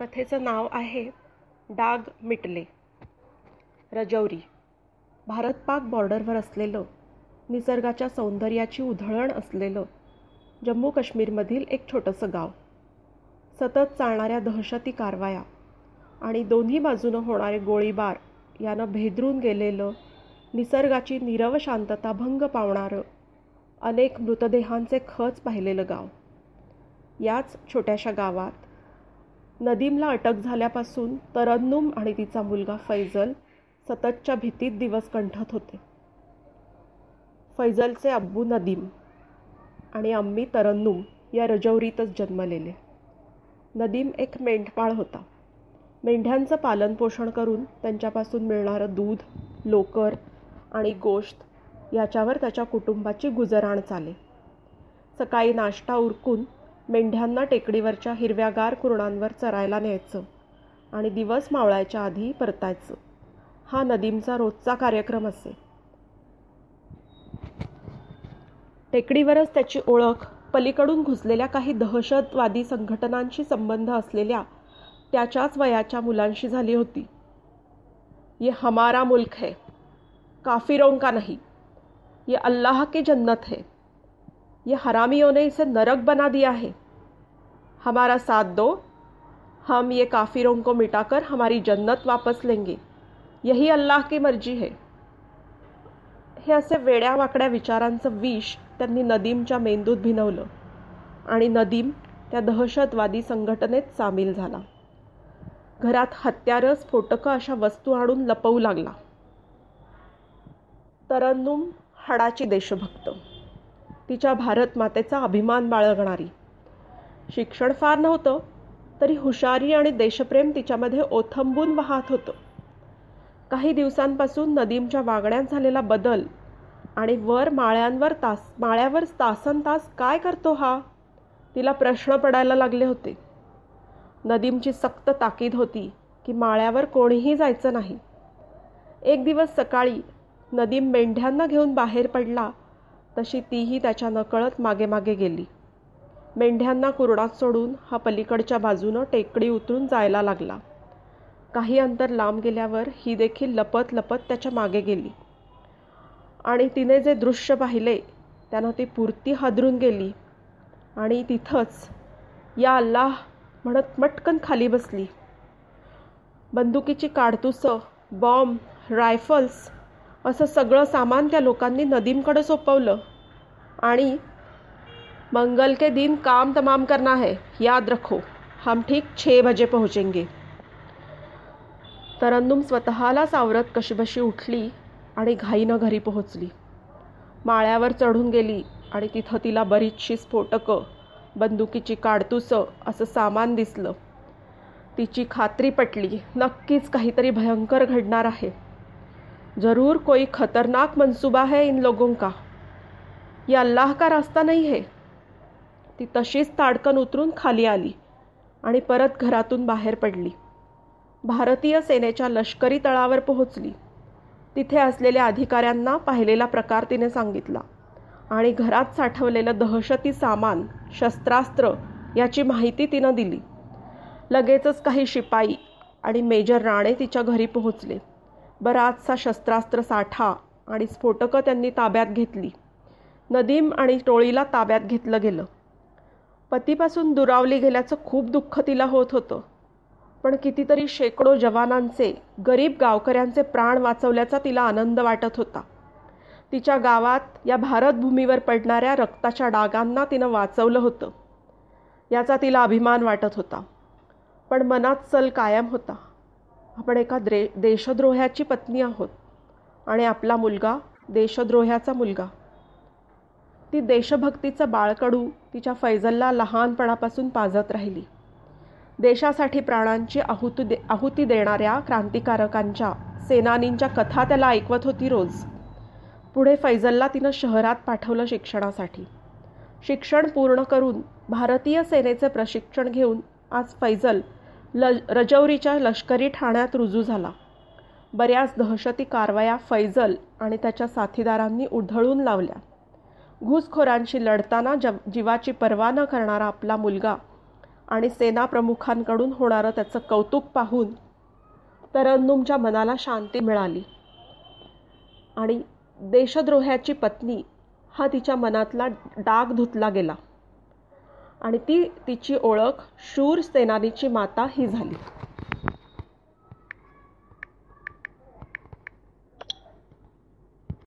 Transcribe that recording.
कथेचं नाव आहे डाग मिटले. रजौरी. भारत पाक बॉर्डरवर असलेलं निसर्गाच्या सौंदर्याची उधळण असलेलं जम्मू काश्मीरमधील एक छोटंसं गाव. सतत चालणाऱ्या दहशती कारवाया आणि दोन्ही बाजूनं होणारे गोळीबार यानं भेदरून गेलेलं निसर्गाची नीरव शांतता भंग पावणारं अनेक मृतदेहांचे खच पाहिलेलं गाव. याच छोट्याशा गावात नदीमला अटक झाल्यापासून तरन्नुम आणि तिचा मुलगा फैजल सततच्या भीतीत दिवस कंठत होते. फैजलचे अब्बू नदीम आणि अम्मी तरन्नुम या रजौरीतच जन्मलेले. नदीम एक मेंढपाळ होता. मेंढ्यांचं पालनपोषण करून त्यांच्यापासून मिळणारं दूध लोकर आणि गोश्त याच्यावर त्याच्या कुटुंबाची गुजराण चाले. सकाळी नाश्ता उरकून मेंढ्यांना टेकडीवरच्या हिरव्यागार कुरणांवर चरायला न्यायचं आणि दिवस मावळायच्या आधी परतायचं. हा नदीमचा रोजचा कार्यक्रम असे. टेकडीवरच त्याची ओळख पलीकडून घुसलेल्या काही दहशतवादी संघटनांशी संबंध असलेल्या त्याच्याच वयाच्या मुलांशी झाली होती. ये हमारा मुल्क है काफिरों का नहीं ये अल्लाह की जन्नत है. ये हरामियों ने इसे नरक बना दिया है। हमारा साथ दो। हम ये काफिरों को मिटाकर हमारी जन्नत वापस लेंगे। यही अल्लाह की मर्जी है। हे असे वेड्या वाकड्या विचारांचं विष त्यांनी नदीमच्या मेंदूत भिनवलं आणि नदीम त्या दहशतवादी संघटनेत सामील झाला. घरात हत्यारं स्फोटकं अशा वस्तू आणून लपवू लागला. तरन्नुम हाडाची देशभक्त. तिच्या भारत मातेचा अभिमान बाळगणारी. शिक्षण फार नव्हतं तरी हुशारी आणि देशप्रेम तिच्यामध्ये ओथंबून वाहत होतं. काही दिवसांपासून नदीमच्या वागण्यात झालेला बदल आणि वर माळ्यांवर तास माळ्यावर तासन तास काय करतो हा? तिला प्रश्न पडायला लागले होते. नदीमची सक्त ताकीद होती की माळ्यावर कोणीही जायचं नाही. एक दिवस सकाळी नदीम मेंढ्यांना घेऊन बाहेर पडला तशी तीही त्याच्या नकळत मागे मागे गेली. मेंढ्यांना कुरडात सोडून हा पलीकडच्या बाजूनं टेकडी उतरून जायला लागला. काही अंतर लांब गेल्यावर ही देखील लपत लपत त्याच्यामागे गेली. आणि तिने जे दृश्य पाहिले त्यानं ती पुरती हादरून गेली. आणि तिथंच या अल्लाह म्हणत मटकन खाली बसली. बंदुकीची काडतुसं बॉम्ब रायफल्स असं सगळं सामान त्या लोकांनी नदीमकडे सोपवलं. आणि मंगल के दिन काम तमाम करना है याद रखो हम ठीक छे बजे पोहोचेंगे। तरन्नुम स्वतःला सावरत कशीबशी उठली आणि घाईनं घरी पोहोचली. माळ्यावर चढून गेली आणि तिथं तिला बरीचशी स्फोटकं बंदुकीची काडतुसं असं सामान दिसलं. तिची खात्री पटली नक्कीच काहीतरी भयंकर घडणार आहे. जरूर कोई खतरनाक मनसूबा है इन लोगों का। या अल्लाह का रास्ता नहीं है। ती तशीच ताडकन उतरून खाली आली आणि परत घरातून बाहेर पडली. भारतीय सेनेच्या लष्करी तळावर पोहोचली. तिथे असलेल्या अधिकाऱ्यांना पाहिलेला प्रकार तिने सांगितला आणि घरात साठवलेलं दहशती सामान शस्त्रास्त्र याची माहिती तिनं दिली. लगेचच काही शिपाई आणि मेजर राणे तिच्या घरी पोहोचले. बराचसा शस्त्रास्त्र साठा आणि स्फोटकं त्यांनी ताब्यात घेतली. नदीम आणि टोळीला ताब्यात घेतलं गेलं. पतीपासून दुरावली गेल्याचं खूप दुःख तिला होत होतं. पण कितीतरी शेकडो जवानांचे गरीब गावकऱ्यांचे प्राण वाचवल्याचा तिला आनंद वाटत होता. तिच्या गावात या भारतभूमीवर पडणाऱ्या रक्ताच्या डागांना तिनं वाचवलं होतं. याचा तिला अभिमान वाटत होता. पण मनात सल कायम होता. आपण एका द्रे देशद्रोह्याची पत्नी आहोत. आणि आपला मुलगा देशद्रोह्याचा मुलगा. ती देशभक्तीचं बाळकडू तिच्या फैजलला लहानपणापासून पाजत राहिली. देशासाठी प्राणांची आहुती दे आहुती देणाऱ्या क्रांतिकारकांच्या सेनानींच्या कथा त्याला ऐकवत होती रोज. पुढे फैजलला तिनं शहरात पाठवलं शिक्षणासाठी. शिक्षण पूर्ण करून भारतीय सेनेचे प्रशिक्षण घेऊन आज फैजल ल रजौरीच्या लष्करी ठाण्यात रुजू झाला. बऱ्याच दहशती कारवाया फैजल आणि त्याच्या साथीदारांनी उधळून लावल्या. घुसखोरांशी लढताना जव जीवाची पर्वा न करणारा आपला मुलगा आणि सेनाप्रमुखांकडून होणारं त्याचं कौतुक पाहून तरन्नुमच्या मनाला शांती मिळाली. आणि देशद्रोह्याची पत्नी हा तिच्या मनातला डाग धुतला गेला. आणि ती तिची ओळख शूर सेनानीची माता ही झाली.